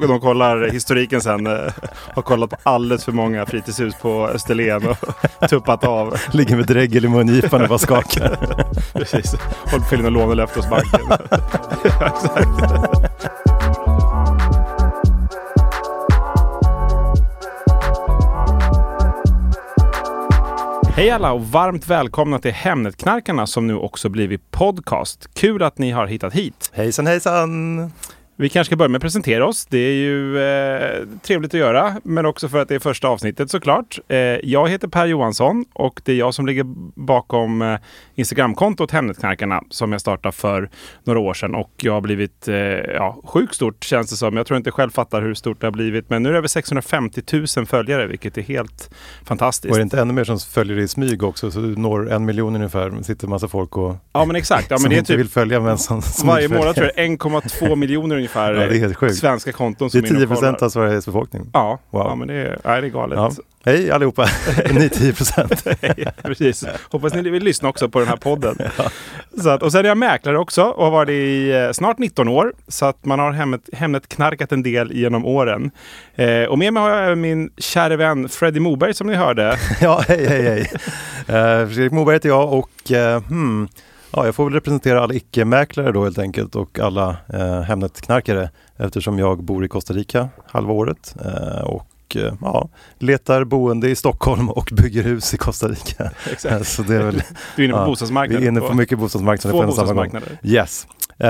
De kollar historiken sen. eh, Har kollat på alldeles för många fritidshus på Österlen och tuppat av. Ligger med dregel i mungipan och bara skakar. Precis. Håller på att fylla in lånelöfte hos banken. Hej alla och varmt välkomna till Hemnetknarkarna som nu också blivit podcast. Kul att ni har hittat hit. Hejsan hejsan! Vi kanske ska börja med att presentera oss. Det är ju eh, trevligt att göra, men också för att det är första avsnittet såklart. Eh, jag heter Per Johansson och det är jag som ligger bakom eh, Instagramkontot Hemnetknarkarna som jag startade för några år sedan och jag har blivit eh, ja, sjukt stort känns det som. Jag tror inte själv fattar hur stort det har blivit, men nu är det över 650 000 följare, vilket är helt fantastiskt. Och är det inte ännu mer som följer i smyg också? Så du når en miljon ungefär. Sitter en massa folk och Ja, men exakt. Ja, som men det är inte typ vill följa men som varje smygföljer. månad tror jag 1,2 miljoner ungefär Ja, det är helt sjukt. svenska konton Det som är är inne 10 och kollar. procent av Sveriges befolkning. Ja, Wow. ja men det är, nej, det är galet. Ja. Hej allihopa! Ni 10 procent. Precis. Hoppas ni vill lyssna också på den här podden. Så att, och sen är jag mäklare också och har varit det i eh, snart 19 år. Så att man har hemmet, hemmet knarkat en del genom åren. Eh, och med mig har jag även min kära vän Freddy Moberg som ni hörde. Ja, hej hej hej! Uh, Fredrik Moberg heter jag och eh, hmm, ja, jag får väl representera alla icke-mäklare då helt enkelt och alla uh, Hemnet-knarkare eftersom jag bor i Costa Rica halva året eh, och eh, ja, letar boende i Stockholm och bygger hus i Costa Rica. Exakt. Så det är väl, Du är inne på ja, bostadsmarknaden. vi är inne på mycket bostadsmarknader Två bostadsmarknader. Yes. Eh,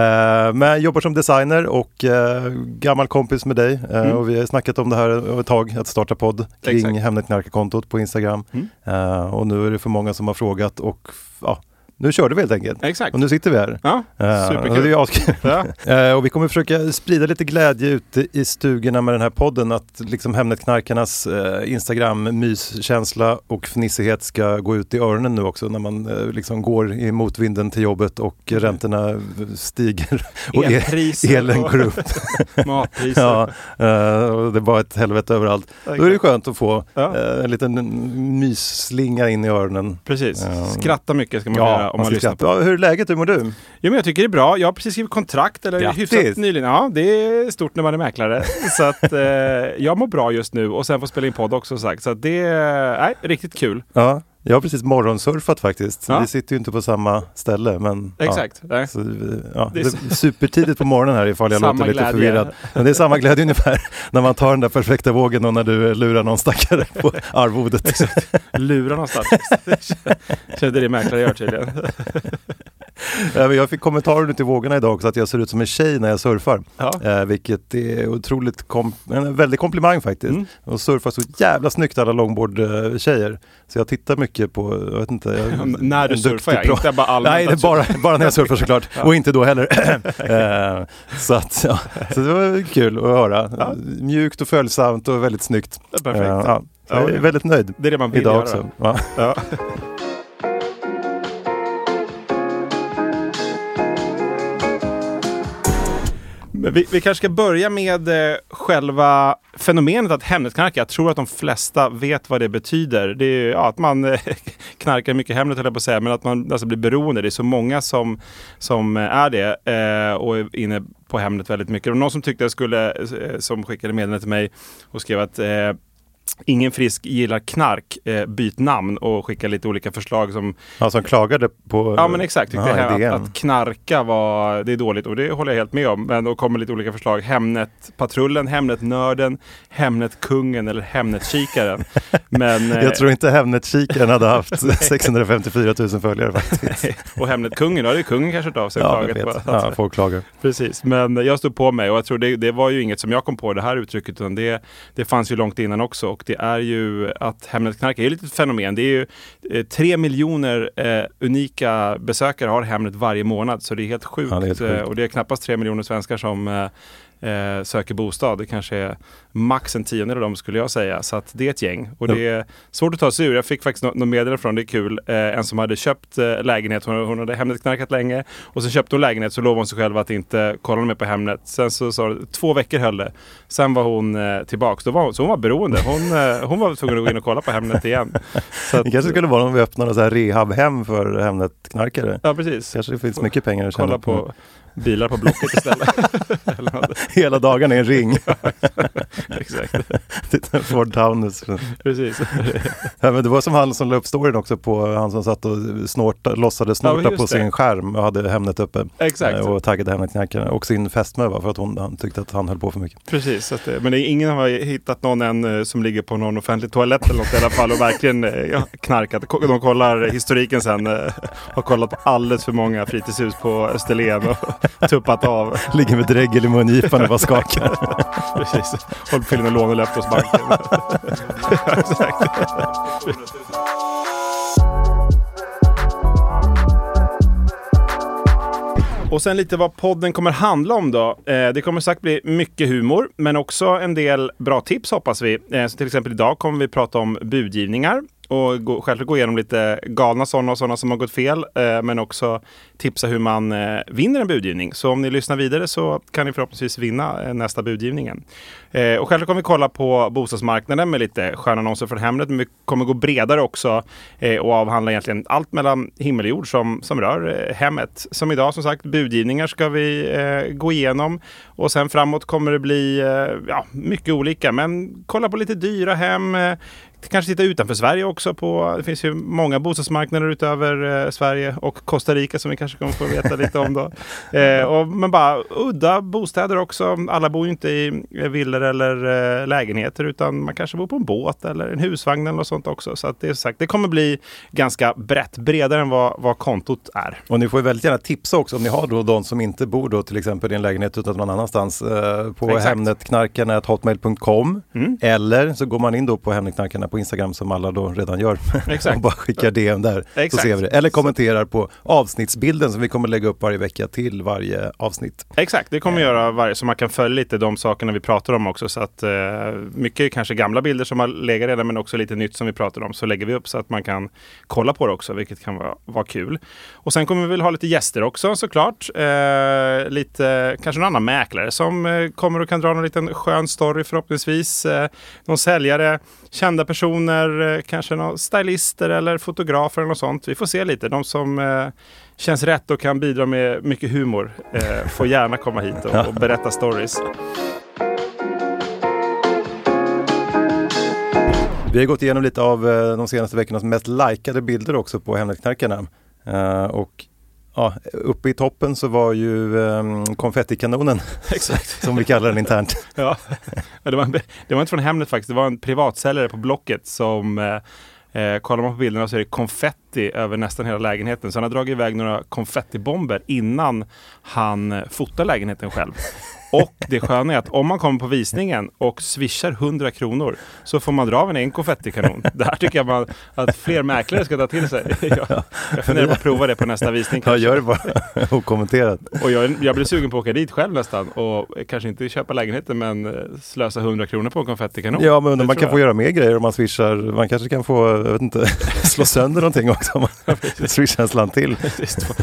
men jag jobbar som designer och eh, gammal kompis med dig eh, Mm. och vi har snackat om det här ett tag, att starta podd kring Exakt. Hemnetknarkarkontot på Instagram. Mm. Eh, och nu är det för många som har frågat och ja, nu körde vi helt enkelt. Exakt. Och nu sitter vi här. Ja, Eh, superkul. och det är. Ja. Eh, och vi kommer försöka sprida lite glädje ute i stugorna med den här podden. Att liksom Hemnetknarkarnas eh, Instagram-myskänsla och fnissighet ska gå ut i öronen nu också när man eh, liksom går i motvinden till jobbet och räntorna stiger och el- Elpriser elen går upp. matpriser. ja, eh, och det är bara ett helvete överallt. Då är det skönt att få Ja. en liten mysslinga in i öronen. Precis. Ja. Skratta mycket ska man göra om man, ska lyssnar på ja, Hur är läget? Hur mår du? Jo, men jag tycker det är bra. Jag har precis skrivit kontrakt, eller Grattis! hyfsat nyligen. Ja, det är stort när man är mäklare. så att eh, jag mår bra just nu och sen får spela in podd också sagt. Så att det är nej, riktigt kul. Ja, jag har precis morgonsurfat faktiskt. Ja. Vi sitter ju inte på samma ställe men Exakt. Ja, så, ja, Det är supertidigt på morgonen här ifall jag Samma låter lite glädje. förvirrad. Men det är samma glädje ungefär när man tar den där perfekta vågen och när du lurar någon stackare på arvodet. Lura någonstans. Kände det mäklare gör tydligen. Ja, men jag fick kommentarer ute i vågorna idag också att jag ser ut som en tjej när jag surfar. Ja. Eh, vilket är otroligt kom- en väldig komplimang faktiskt. Mm. Och surfar så jävla snyggt alla longboard-tjejer. Så jag tittar mycket på, jag vet inte. Jag, När du surfar, ja. Inte bara allmänt. Nej, det bara, bara när jag surfar såklart. Och inte då heller. Eh, så, att, ja. så det var kul att höra. Ja. Mjukt och följsamt och väldigt snyggt. Perfekt. Eh, ja. Så Ja, jag är väldigt nöjd Det är det man vill idag göra. också. Vi, vi kanske ska börja med eh, själva fenomenet att Hemnetknarka. Jag tror att de flesta vet vad det betyder. Det är ju, ja, att man eh, knarkar mycket Hemnet höll jag på att säga, men att man alltså blir beroende. Det är så många som, som eh, är det eh, och är inne på Hemnet väldigt mycket. Och någon som tyckte jag skulle, eh, eh, som skickade meddelande till mig och skrev att eh, Ingen frisk gillar knark, eh, byt namn och skicka lite olika förslag som... Ja, som klagade på... Ja men exakt, tyckte Aha, att, idén. att knarka var, det är dåligt och det håller jag helt med om. Men då kommer lite olika förslag. Hemnet-patrullen, Hemnet-nörden, Hemnet-kungen eller Hemnet-kikaren. Men, eh, Jag tror inte Hemnet-kikaren hade haft 654 000 följare faktiskt. och Hemnet-kungen, ja det är kungen kanske av sig och Ja, klagat på. Ja, folk klagar. Precis, men jag stod på mig och jag tror det, det var ju inget som jag kom på det här uttrycket utan det, det fanns ju långt innan också och det är ju att Hemnet-knark är ju lite ett fenomen. Det är ju eh, tre miljoner eh, unika besökare har Hemnet varje månad så det är helt sjukt. Ja, det är helt sjukt. Eh, och det är knappast tre miljoner svenskar som eh, söker bostad. Det kanske är max en tiondel av dem skulle jag säga. Så att det är ett gäng. Och det är svårt att ta sig ur. Jag fick faktiskt något nå meddelande från, det är kul, eh, en som hade köpt eh, lägenhet. Hon, hon hade Hemnet-knarkat länge. Och så köpte hon lägenhet så lovade hon sig själv att inte kolla mer på Hemnet. Sen så sa två veckor höll det. Sen var hon eh, tillbaks. Då var, hon- så hon var beroende. Hon, eh, hon var tvungen att gå in och kolla på Hemnet igen. Så att, Det kanske skulle vara om vi öppnar så här rehabhem för Hemnet-knarkare. Ja precis. Kanske det finns mycket pengar att Kolla tjäna på. på bilar på Blocket istället. Hela dagarna i en ring. Exakt, Ford Taunus. precis. Ja, men det var som han som la upp storyn också på han som satt och snorta, låtsades Ja, snorta just på det. sin skärm och hade Hemnet uppe. Exakt. Eh, Och taggade Hemnet-knarkarna. Och sin fästmö för att hon han tyckte att han höll på för mycket. Precis, att, eh, men det är ingen har hittat någon än eh, som ligger på någon offentlig toalett eller något i alla fall och verkligen ja, knarkat. De kollar historiken sen. Har kollat på alldeles för många fritidshus på Österlen och tuppat av. Ligger med dregel i mungipan och bara skakar. Precis. Håller på med lån och löfte hos banken. Ja, Exakt. Och sen lite vad podden kommer handla om då. Eh, det kommer sagt bli mycket humor, men också en del bra tips hoppas vi. Eh, så till exempel idag kommer vi prata om budgivningar och gå, självklart gå igenom lite galna sådana och sådana som har gått fel, eh, men också tipsa hur man eh, vinner en budgivning. Så om ni lyssnar vidare så kan ni förhoppningsvis vinna eh, nästa budgivningen. Eh, och självklart kommer vi kolla på bostadsmarknaden med lite sköna annonser från Hemnet, men vi kommer gå bredare också eh, och avhandla egentligen allt mellan himmel och jord som, som rör eh, hemmet. Som idag som sagt, budgivningar ska vi eh, gå igenom och sen framåt kommer det bli eh, ja, mycket olika, men kolla på lite dyra hem, eh, Kanske titta utanför Sverige också på, det finns ju många bostadsmarknader utöver eh, Sverige och Costa Rica som vi kanske kommer få veta lite om då. Eh, och, men bara udda bostäder också. Alla bor ju inte i eh, villor eller eh, lägenheter utan man kanske bor på en båt eller en husvagn eller något sånt också. Så att det är sagt, det kommer bli ganska brett, bredare än vad, vad kontot är. Och ni får ju väldigt gärna tipsa också om ni har då de som inte bor då till exempel i en lägenhet utan någon annanstans eh, på hemnetknarkarna.hotmail.com Mm. eller så går man in då på Hemnetknarkarna på Instagram som alla då redan gör Exakt. och bara skickar DM där så Exakt. ser vi det. Eller kommenterar på avsnittsbilden som vi kommer lägga upp varje vecka till varje avsnitt. Exakt, det kommer vi göra varje, så man kan följa lite de sakerna vi pratar om också. Så att eh, mycket kanske gamla bilder som har legat redan, men också lite nytt som vi pratar om, så lägger vi upp så att man kan kolla på det också, vilket kan vara, vara kul. Och sen kommer vi väl ha lite gäster också såklart. Eh, lite, kanske någon annan mäklare som eh, kommer och kan dra någon liten skön story förhoppningsvis. Eh, någon säljare, kända personer, eh, kanske någon stylister eller fotografer eller något sånt. Vi får se lite. De som eh, känns rätt och kan bidra med mycket humor eh, får gärna komma hit och, och berätta stories. Vi har gått igenom lite av de senaste veckornas mest likade bilder också på Hemnetknarkarna. Och ja, uppe i toppen så var ju eh, konfettikanonen Exakt. som vi kallar den internt. Ja. Det, var, en- det var inte från Hemnet faktiskt. Det var en privatsäljare på Blocket som eh, eh, kollar man på bilderna så är det konfetti över nästan hela lägenheten. Så han har dragit iväg några konfettibomber innan han eh, fotar lägenheten själv. Och det sköna är att om man kommer på visningen och swishar 100 kronor så får man dra av en egen konfettikanon. Det här tycker jag man, att fler mäklare ska ta till sig. Jag, jag funderar på att prova det på nästa visning. Ja, kanske. gör det bara okommenterat. Och jag, jag blir sugen på att åka dit själv nästan och kanske inte köpa lägenheten men eh, slösa 100 kronor på en konfettikanon. Ja, men Det man kan få jag. göra mer grejer om man swishar. Man kanske kan få, jag vet inte, slå sönder någonting också om man swishar en slant till.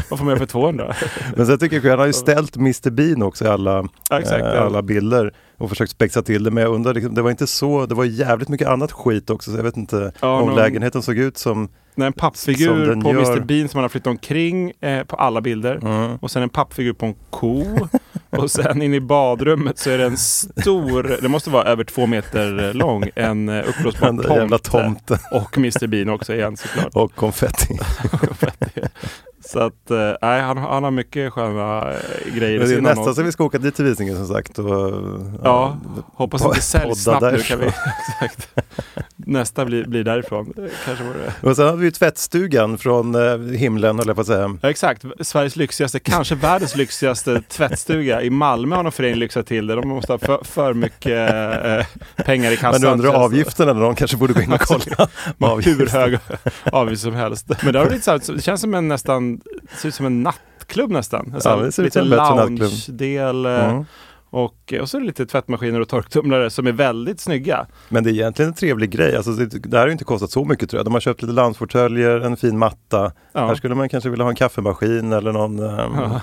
Vad får man göra för 200? Men sen tycker jag, han har ju ställt Mr Bean också i alla, Ja, exakt, eh, ja. alla bilder och försökt spexa till det. Men jag undrar, liksom, det var inte så, det var jävligt mycket annat skit också. Så jag vet inte Ja, om någon- lägenheten såg ut som Nej, en pappfigur på gör. Mr Bean som han har flyttat omkring eh, på alla bilder. Mm. Och sen en pappfigur på en ko. och sen in i badrummet så är det en stor, det måste vara över två meter lång, en eh, uppblåsbar där jävla tomte. tomten Och Mr Bean också igen såklart. och konfetti. så att, eh, nej, han, han har mycket sköna eh, grejer Men det är nästan så vi ska åka dit till visningen som sagt. Och, Ja, hoppas att det säljs snabbt nu. Kan vi, därifrån. exakt. Nästa blir, blir därifrån. Kanske var det. Och sen hade vi ju tvättstugan från eh, himlen höll jag på att säga. Ja, exakt, Sveriges lyxigaste, kanske världens lyxigaste tvättstuga. I Malmö har någon förening lyxat till det. De måste ha för, för mycket eh, pengar i kassan. Men nu undrar avgifterna, någon kanske borde gå in och kolla. Har hur hög avgift som helst. Men det, har blivit så här, det känns som en nästan, det ser ut som en nattklubb nästan. Ja, det lite en lounge-del. eh, Mm. Och, och så är det lite tvättmaskiner och torktumlare som är väldigt snygga. Men det är egentligen en trevlig grej. Alltså, det, det här har ju inte kostat så mycket tror jag. De har köpt lite loungefåtöljer, en fin matta. Ja. Här skulle man kanske vilja ha en kaffemaskin eller någon... ehm, Ja.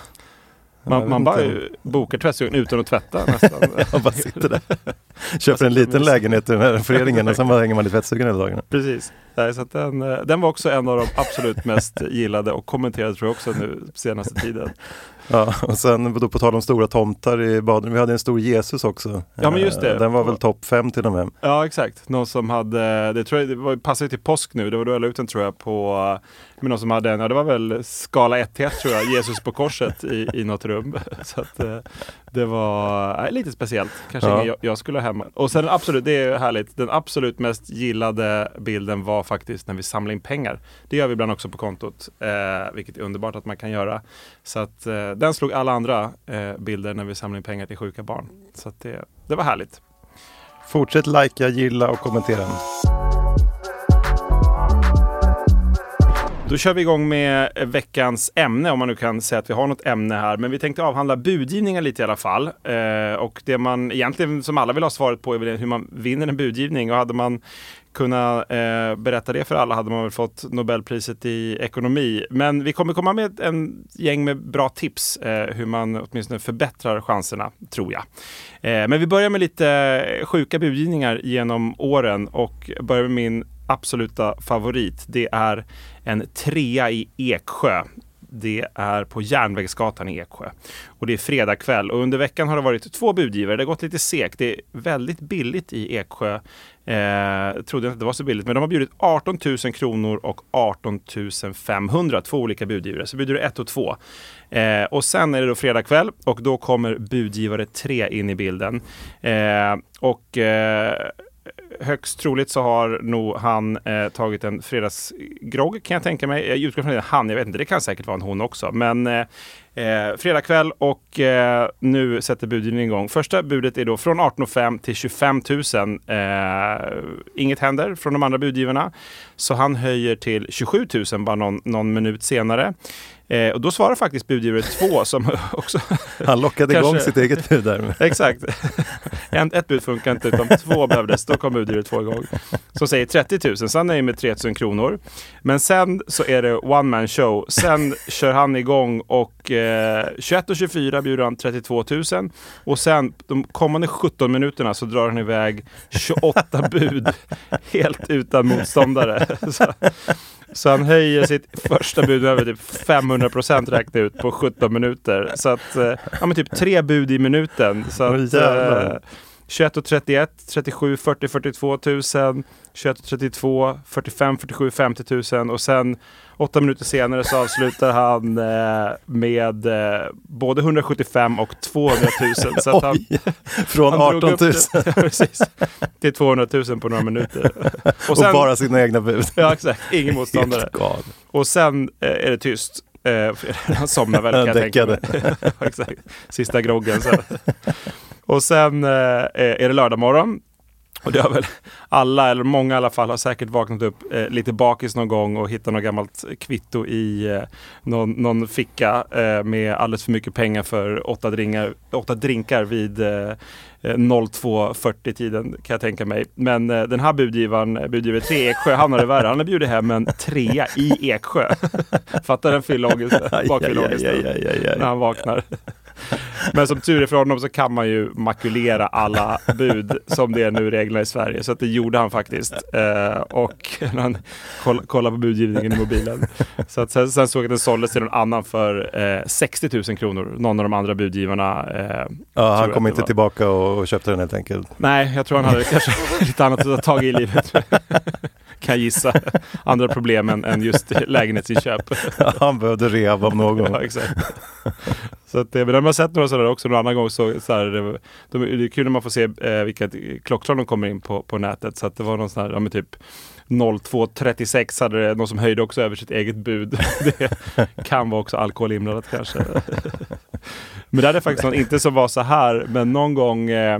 Man, man bara bokar tvättstugan utan att tvätta nästan. Man bara sitter där. Köper en liten lägenhet i den här föreningen och sen bara hänger man i tvättstugan hela dagarna. Precis. Nej, så den, eh, den var också en av de absolut mest gillade och kommenterade tror jag också nu senaste tiden. Ja, och sen då på tal om stora tomtar i badrummet, vi hade en stor Jesus också. Ja, men just det. Eh, Den var väl topp fem till och med. Ja exakt, någon som hade, det tror jag det var, passade till påsk nu, det var då jag la ut den tror jag på, med någon som hade en, ja det var väl skala 1 till 1 tror jag, Jesus på korset i, i något rum. Så att eh, det var nej, lite speciellt, kanske Ja. jag, jag skulle ha hemma. Och sen absolut, det är härligt, den absolut mest gillade bilden var faktiskt när vi samlade in pengar. Det gör vi ibland också på kontot, eh, vilket är underbart att man kan göra. Så att eh, den slog alla andra eh, bilder när vi samlade in pengar till sjuka barn. Så att det, det var härligt. Fortsätt likea, gilla och kommentera. Då kör vi igång med eh, veckans ämne, om man nu kan säga att vi har något ämne här. Men vi tänkte avhandla budgivningar lite i alla fall. Eh, och det man egentligen, som alla vill ha svaret på, är väl hur man vinner en budgivning. Och hade man kunnat eh, berätta det för alla hade man väl fått Nobelpriset i ekonomi. Men vi kommer komma med en gäng med bra tips eh, hur man åtminstone förbättrar chanserna, tror jag. Eh, men vi börjar med lite sjuka budgivningar genom åren och börjar med min absoluta favorit. Det är en trea i Eksjö. Det är på Järnvägsgatan i Eksjö. Och det är fredag kväll. Och under veckan har det varit två budgivare. Det har gått lite segt. Det är väldigt billigt i Eksjö. Eh, trodde inte att det var så billigt. Men de har bjudit 18 000 kronor och 18 500. Två olika budgivare. Så bjuder du ett och två. Eh, och sen är det då fredag kväll och då kommer budgivare tre in i bilden. Eh, och eh, högst troligt så har nog han eh, tagit en fredagsgrogg kan jag tänka mig. Jag utgår från att det är han, jag vet inte, det kan säkert vara en hon också. Men eh, eh fredag kväll och eh, nu sätter budgivningen igång. Första budet är då från 18 500 till 25 000. Eh, inget händer från de andra budgivarna. Så han höjer till 27 000 bara någon, någon minut senare. Eh, och då svarar faktiskt budgivare 2 som också Han lockade Kanske- igång sitt eget bud där. Exakt. En, ett bud funkar inte utan två behövdes. Då kom budgivare två igång. Som säger 30 000. Så han är med 3 000 kronor. Men sen så är det one man show. Sen kör han igång och eh, 21 och 24 bjuder han 32 000. Och sen de kommande 17 minuterna så drar han iväg 28 bud. Helt utan motståndare. Så, så han höjer sitt första bud över typ 500 procent räkna ut på 17 minuter. Så att, eh, ja men typ tre bud i minuten. Så att, eh, 21 och 31, 37, 40, 42 000, 21 och 32, 45, 47, 50 000 och sen åtta minuter senare så avslutar han eh, med eh, både 175 och 200 000. Så han, Oj, från han drog 18 upp 000 det- precis, till 200 000 på några minuter. och, bara sina egna bud. Ja exakt, ingen motståndare. Och sen eh, är det tyst. Eh, han somnar väl kan jag tänka mig. Sista groggen. Så. Och sen eh, är det lördag morgon. Och det har väl alla, eller många i alla fall, har säkert vaknat upp eh, lite bakis någon gång och hittat något gammalt kvitto i eh, någon, någon ficka eh, med alldeles för mycket pengar för åtta, dringar, åtta drinkar vid eh, eh, 02.40 tiden kan jag tänka mig. Men eh, den här budgivaren, eh, budgivare 3 Eksjö, han har det värre. Han har bjudit hem en trea i Eksjö. Fattar den aj, aj. när han vaknar. Men som tur är för honom så kan man ju makulera alla bud som det är nu reglerna i Sverige. Så det gjorde han faktiskt. Eh, och han koll, kollade på budgivningen i mobilen. Så att sen, sen såg jag att den såldes till någon annan för eh, 60 000 kronor. Någon av de andra budgivarna. Eh, ja, han kom inte var. tillbaka och, och, köpte den helt enkelt. Nej, jag tror han hade kanske lite annat att ta tag i i livet. kan gissa. Andra problem än, än just lägenhetsinköp. han behövde rehab av någon. ja, exakt. Så att, men de har sett några sådana också någon annan gång. Så, så här, de, det är kul när man får se eh, vilka klockslag de kommer in på, på nätet. Så att det var någon sån här, ja, men typ 02.36 hade det någon som höjde också över sitt eget bud. Det kan vara också alkohol inblandat kanske. Men det hade faktiskt någon, inte som var så här, men någon gång eh,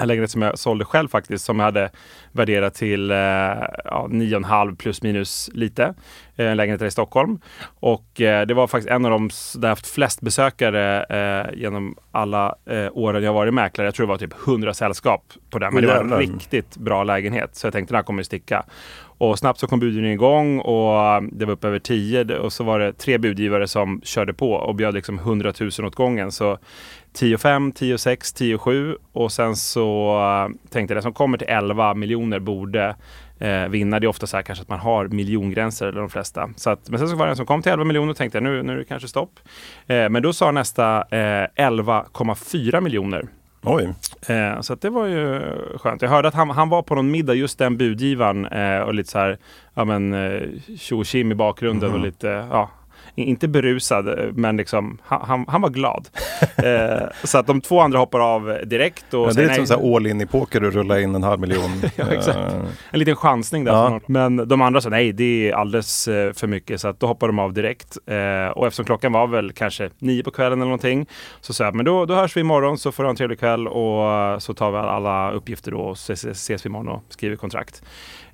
en lägenhet som jag sålde själv faktiskt som jag hade värderat till eh, ja, 9,5 plus minus lite. Eh, en lägenhet i Stockholm. Och eh, det var faktiskt en av de där jag haft flest besökare eh, genom alla eh, åren jag varit mäklare. Jag tror det var typ 100 sällskap på den. Men det var en riktigt bra lägenhet. Så jag tänkte den här kommer att sticka. Och snabbt så kom budgivningen igång och det var upp över 10 och så var det tre budgivare som körde på och bjöd liksom 100 000 åt gången. Så 10 5, 10 6, 10 7 och sen så uh, tänkte jag den som kommer till 11 miljoner borde uh, vinna. Det är ofta så här kanske att man har miljongränser eller de flesta. Så att, men sen så var det en som kom till 11 miljoner och tänkte jag nu, nu är det kanske stopp. Uh, men då sa nästa 11,4 miljoner. Oj. Eh, så det var ju skönt. Jag hörde att han, han var på någon middag, just den budgivaren eh, och lite så här, ja men tjo eh, i bakgrunden mm. och lite, ja inte berusad, men liksom, han, han, var glad. eh, så att de två andra hoppar av direkt. Och men det är lite som all in i poker och rulla in en halv miljon. ja, exakt. En liten chansning där. Ja. Men de andra sa nej, det är alldeles eh, för mycket. Så att då hoppar de av direkt. Eh, och eftersom klockan var väl kanske nio på kvällen eller någonting. Så sa jag, men då, då hörs vi imorgon så får du ha en trevlig kväll och så tar vi alla uppgifter då och ses, ses vi imorgon och skriver kontrakt.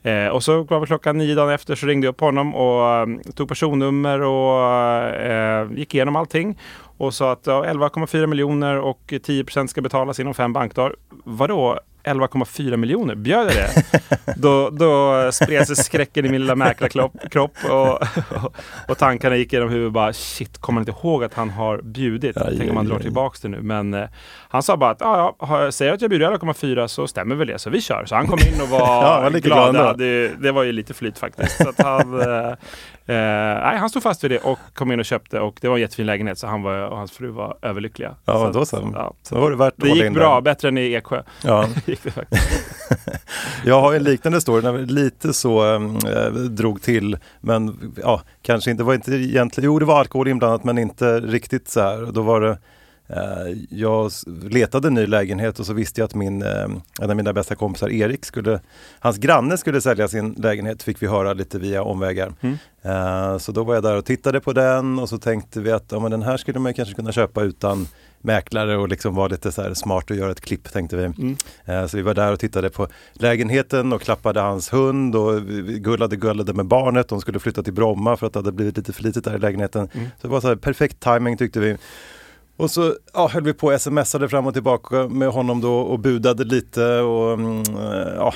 Eh, och så var klockan nio dagen efter så ringde jag upp honom och um, tog personnummer och eh, gick igenom allting. Och sa att ja, 11,4 miljoner och 10% ska betalas inom fem bankdagar. Vadå 11,4 miljoner, bjöd jag det? då, då spred sig skräcken i min lilla mäklarkropp och, och, och tankarna gick genom huvudet bara shit, kommer inte ihåg att han har bjudit? Aj, Tänk om han drar tillbaka det nu. Men eh, han sa bara att ja, ja, säger att jag bjuder 11,4 så stämmer väl det, så vi kör. Så han kom in och var, ja, var glad. glad. Det, det, var ju lite flyt faktiskt. Så att han, eh, eh, nej, han stod fast vid det och kom in och köpte och det var en jättefin lägenhet så han var, och hans fru var överlyckliga. Ja, så då så. Ja, så var det värt Det gick bra, där. bättre än i Eksjö. Ja. jag har en liknande story, när lite så äh, drog till, men ja, kanske inte, var inte egentligen, jo det var alkohol inblandat men inte riktigt så här. Då var det jag letade en ny lägenhet och så visste jag att min, eh, en av mina bästa kompisar Erik skulle, hans granne skulle sälja sin lägenhet fick vi höra lite via omvägar. Mm. Eh, så då var jag där och tittade på den och så tänkte vi att ja, men den här skulle man kanske kunna köpa utan mäklare och liksom vara lite så smart och göra ett klipp tänkte vi. Mm. Så vi var där och tittade på lägenheten och klappade hans hund och gullade gullade med barnet. De skulle flytta till Bromma för att det hade blivit lite för litet där i lägenheten. Mm. Så det var så perfekt timing tyckte vi. Och så ja, höll vi på och smsade fram och tillbaka med honom då och budade lite och mm, eh, ja,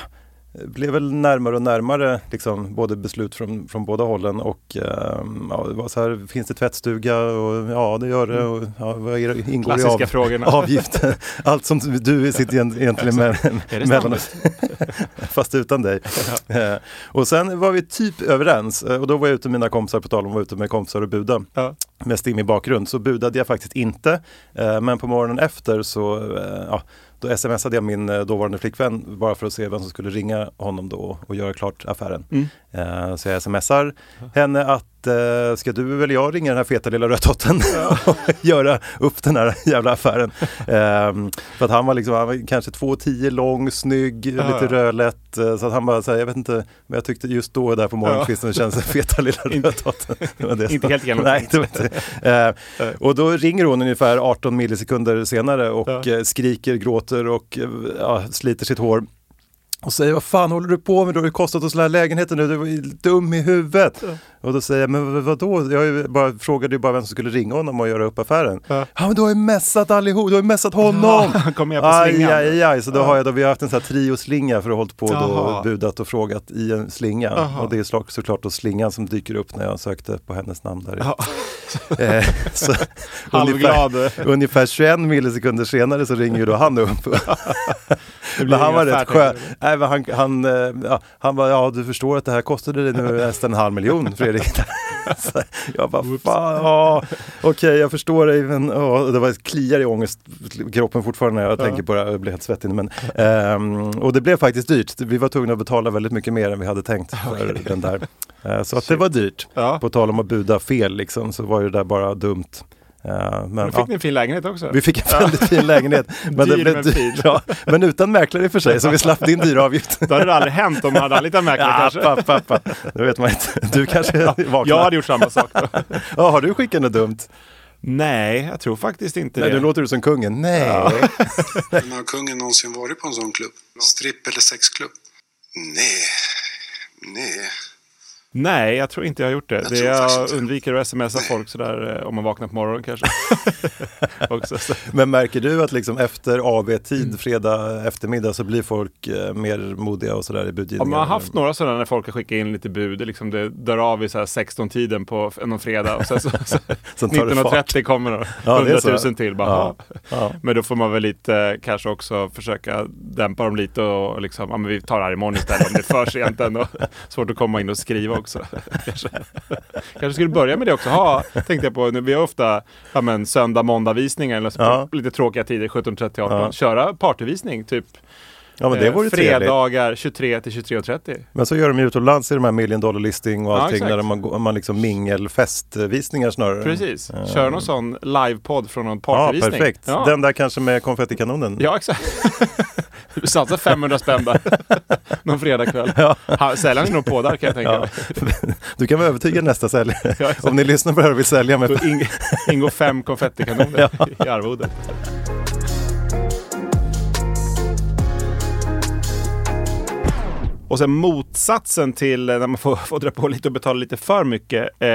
blev väl närmare och närmare liksom, både beslut från, från båda hållen och ehm, ja, det var så här, finns det tvättstuga? Och, ja, det gör det. Och, ja, vad ingår Klassiska i av, frågorna. avgifter? Allt som du sitter egentligen med, mellan oss. Fast utan dig. Ja. Eh, och sen var vi typ överens och då var jag ute med mina kompisar, på tal om att vara ute med kompisar och buda. Ja. Med Stim i bakgrund så budade jag faktiskt inte. Eh, men på morgonen efter så eh, ja, då smsade jag min eh, dåvarande flickvän bara för att se vem som skulle ringa honom då och göra klart affären. Mm. Uh, så jag smsar henne att uh, ska du eller jag ringa den här feta lilla rödtotten ja. och göra upp den här jävla affären. Uh, för att han var liksom, han var kanske 2,10 lång, snygg, ja, lite ja. rödlätt. Uh, så att han bara, så här, jag vet inte, men jag tyckte just då där på morgonkvisten ja. kändes feta lilla rödtotten. inte helt igenom. Nej, det var inte. och då ringer hon ungefär 18 millisekunder senare och skriker, gråter och sliter sitt hår. Och säger vad fan håller du på med? Du har ju kostat oss den här lägenheten nu, du ju dum i huvudet. Och då säger jag, men vadå? Jag bara, frågade ju bara vem som skulle ringa honom och göra upp affären. Ja, Ja. men du har ju messat allihop, du har ju messat honom! Han kom med på Aj, slingan. aj, aj, så då har jag då, vi har haft en sån här trioslinga för att hållit på då, Jaha. budat och frågat i en slinga. Jaha. Och det är såklart då slingan som dyker upp när jag sökte på hennes namn där. Ja. Eh, så, ungefär, ungefär 21 millisekunder senare så ringer ju då han upp. Men han var rätt skön. Nej, men han, han, eh, ja, han bara, ja du förstår att det här kostade dig nu nästan en halv miljon Fredrik. Så jag bara, fan, ja, okej jag förstår dig men ja, det var kliar i ångest kroppen fortfarande när jag Ja. tänker på det, jag blir helt svettig. Men, ehm, och det blev faktiskt dyrt. Vi var tvungna att betala väldigt mycket mer än vi hade tänkt för den där. Eh, så att det var dyrt. Ja. På tal om att buda fel liksom, så var ju det där bara dumt. Eh, men, Då fick ja. ni en fin lägenhet också. Vi fick en väldigt fin lägenhet. Men, Dyr det blev men fin. Ja, men utan mäklare i och för sig, så vi slapp din dyra avgift. Då hade det aldrig hänt om man hade anlitat mäklare Ja, kanske. pappa, pappa. Det vet man inte. Du kanske vaknar. Jag hade gjort samma sak då. Ja, har du skickat något dumt? Nej, jag tror faktiskt inte Nej, det. nu låter du som kungen. Nej. Men har kungen någonsin varit på en sån klubb? Stripp eller sexklubb? Nej. Nej. Nej, jag tror inte jag har gjort det. Jag det jag undviker att smsa folk sådär eh, om man vaknar på morgonen kanske. Också, så. Men märker du att liksom efter AV-tid, Mm. fredag eftermiddag, så blir folk eh, mer modiga och sådär i Ja, budgivningen? man har haft några sådana när folk har skickat in lite bud. Liksom det dör av i så här 16-tiden på någon fredag. Och sen så, så, det 19.30 kommer Ja, det är 100 så. 000 till. Bara, Ja. ja. Ja. Men då får man väl lite eh, kanske också försöka dämpa dem lite och liksom, ja, men vi tar det här imorgon istället om det är för sent än och svårt att komma in och skriva också. kanske. kanske skulle börja med det också. Ha, tänkte jag på, nu, vi har ofta ja, men, söndag, måndag visningar eller så, Ja. lite tråkiga tider, 17.30, 18. Ja. Köra partyvisning typ ja, men det eh, vore trevligt. fredagar 23 till 23.30. Men så gör de ju utomlands i de här million dollar listing och Ja, allting, exakt. där man, man liksom mingelfestvisningar snarare. Precis. Ja. Köra någon sån livepodd från någon Ja, partyvisning. perfekt. Ja. Den där kanske med konfettikanonen. Ja, exakt. Du satsar 500 spänn där. Någon fredagkväll. Ja. Säljaren är nog på där kan jag tänka Ja. mig. Du kan vara övertygad nästa säljare. Ja. Om ni lyssnar på det här och vill sälja med Då ing- ingår fem konfettikanoner i arvodet. Och sen motsatsen till eh, när man får, får dra på lite och betala lite för mycket eh,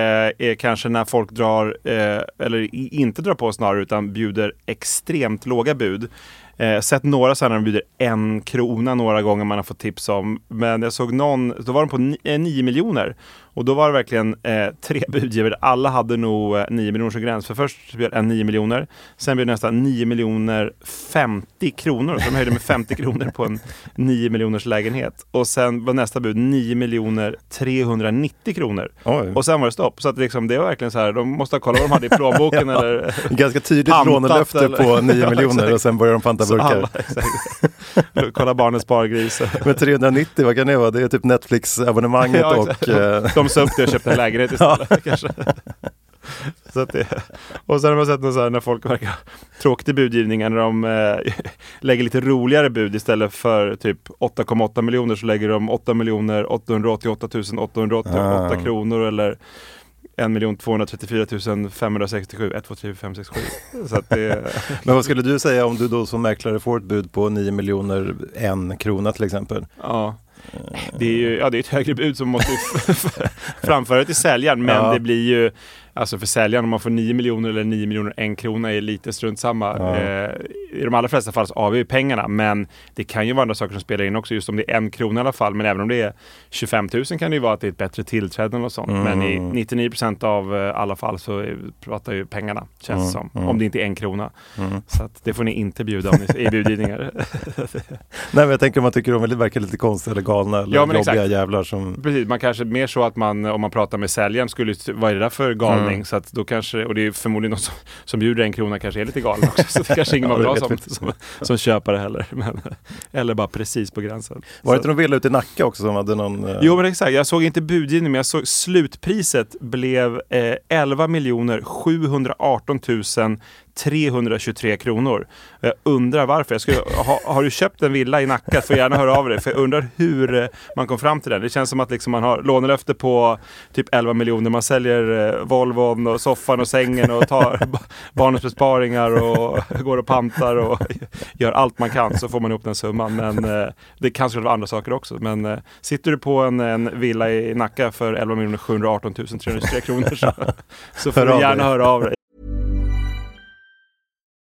är kanske när folk drar, eh, eller inte drar på snarare, utan bjuder extremt låga bud. Eh, sett några sådana när de bjuder en krona några gånger man har fått tips om. Men jag såg någon, då var de på 9 eh, miljoner. Och då var det verkligen eh, tre budgivare. Alla hade nog eh, 9 miljoner som gräns. För först bjöd en 9 miljoner. Sen bjöd nästan 9 miljoner 50 kronor. Så de höjde med 50 kronor på en 9 miljoners lägenhet. Och sen var nästa bud 9 miljoner 390 kronor. Oj. Och sen var det stopp. Så att liksom, det var verkligen så här, de måste ha kollat vad de hade i plånboken eller Ganska tydligt lånelöfte eller- på 9 Ja, miljoner och sen börjar de panta burkar. alla. Kolla barnens spargris. Men 390, vad kan det vara? Det är typ Netflix-abonnemanget Ja, och... eh, De sa upp det och köpte en lägenhet istället kanske. Så det, och sen har man sett så här när folk verkar tråkigt i budgivningen när de eh, lägger lite roligare bud istället för typ 8,8 miljoner så lägger de 8 miljoner 888 888 Ah. kronor eller 1 234 567 1, 2, 3, 5, 6, 7. Så det, Men vad skulle du säga om du då som mäklare får ett bud på 9 miljoner en krona till exempel? ja. Det är ju ja, det är ett högre bud som måste framföra till säljaren. Men Ja. det blir ju, alltså för säljaren om man får 9 miljoner eller 9 miljoner en krona är lite strunt samma. Ja. Eh, I de allra flesta fall så avgör ju pengarna. Men det kan ju vara andra saker som spelar in också. Just om det är en krona i alla fall. Men även om det är 25 000 kan det ju vara att det är ett bättre tillträde och sånt. Mm. Men i 99 procent av eh, alla fall så är- pratar ju pengarna, känns det Mm, som. mm. Om det inte är en krona. Mm. Så att det får ni inte bjuda om ni, i budgivningar. Nej men jag tänker om man tycker de verkar lite konstiga eller galna eller Ja, jobbiga exakt. jävlar som... Precis, man kanske mer så att man, om man pratar med säljaren, skulle vad är det där för galning? Mm. Så att då kanske, och det är förmodligen någon som, som bjuder en krona kanske är lite galen också. Så det kanske ingen ha det som, som, som köpare heller. Men, eller bara precis på gränsen. Var det inte någon villa ute i Nacka också som hade någon... eh, Jo men exakt, jag såg inte budgivning men jag såg slutpriset blev eh, 11 718 323 kronor. Jag undrar varför. Jag skulle, ha, har du köpt en villa i Nacka får gärna höra av dig. För jag undrar hur eh, man kom fram till den. Det känns som att liksom man har lånelöfte på typ 11 miljoner. Man säljer eh, Volvon och soffan och sängen och tar barnens besparingar och går och pantar och gör allt man kan så får man ihop den summan. Men eh, det kanske vara andra saker också. Men sitter du på en, en villa i Nacka för 11 718 323 kronor så, så får du gärna höra av dig.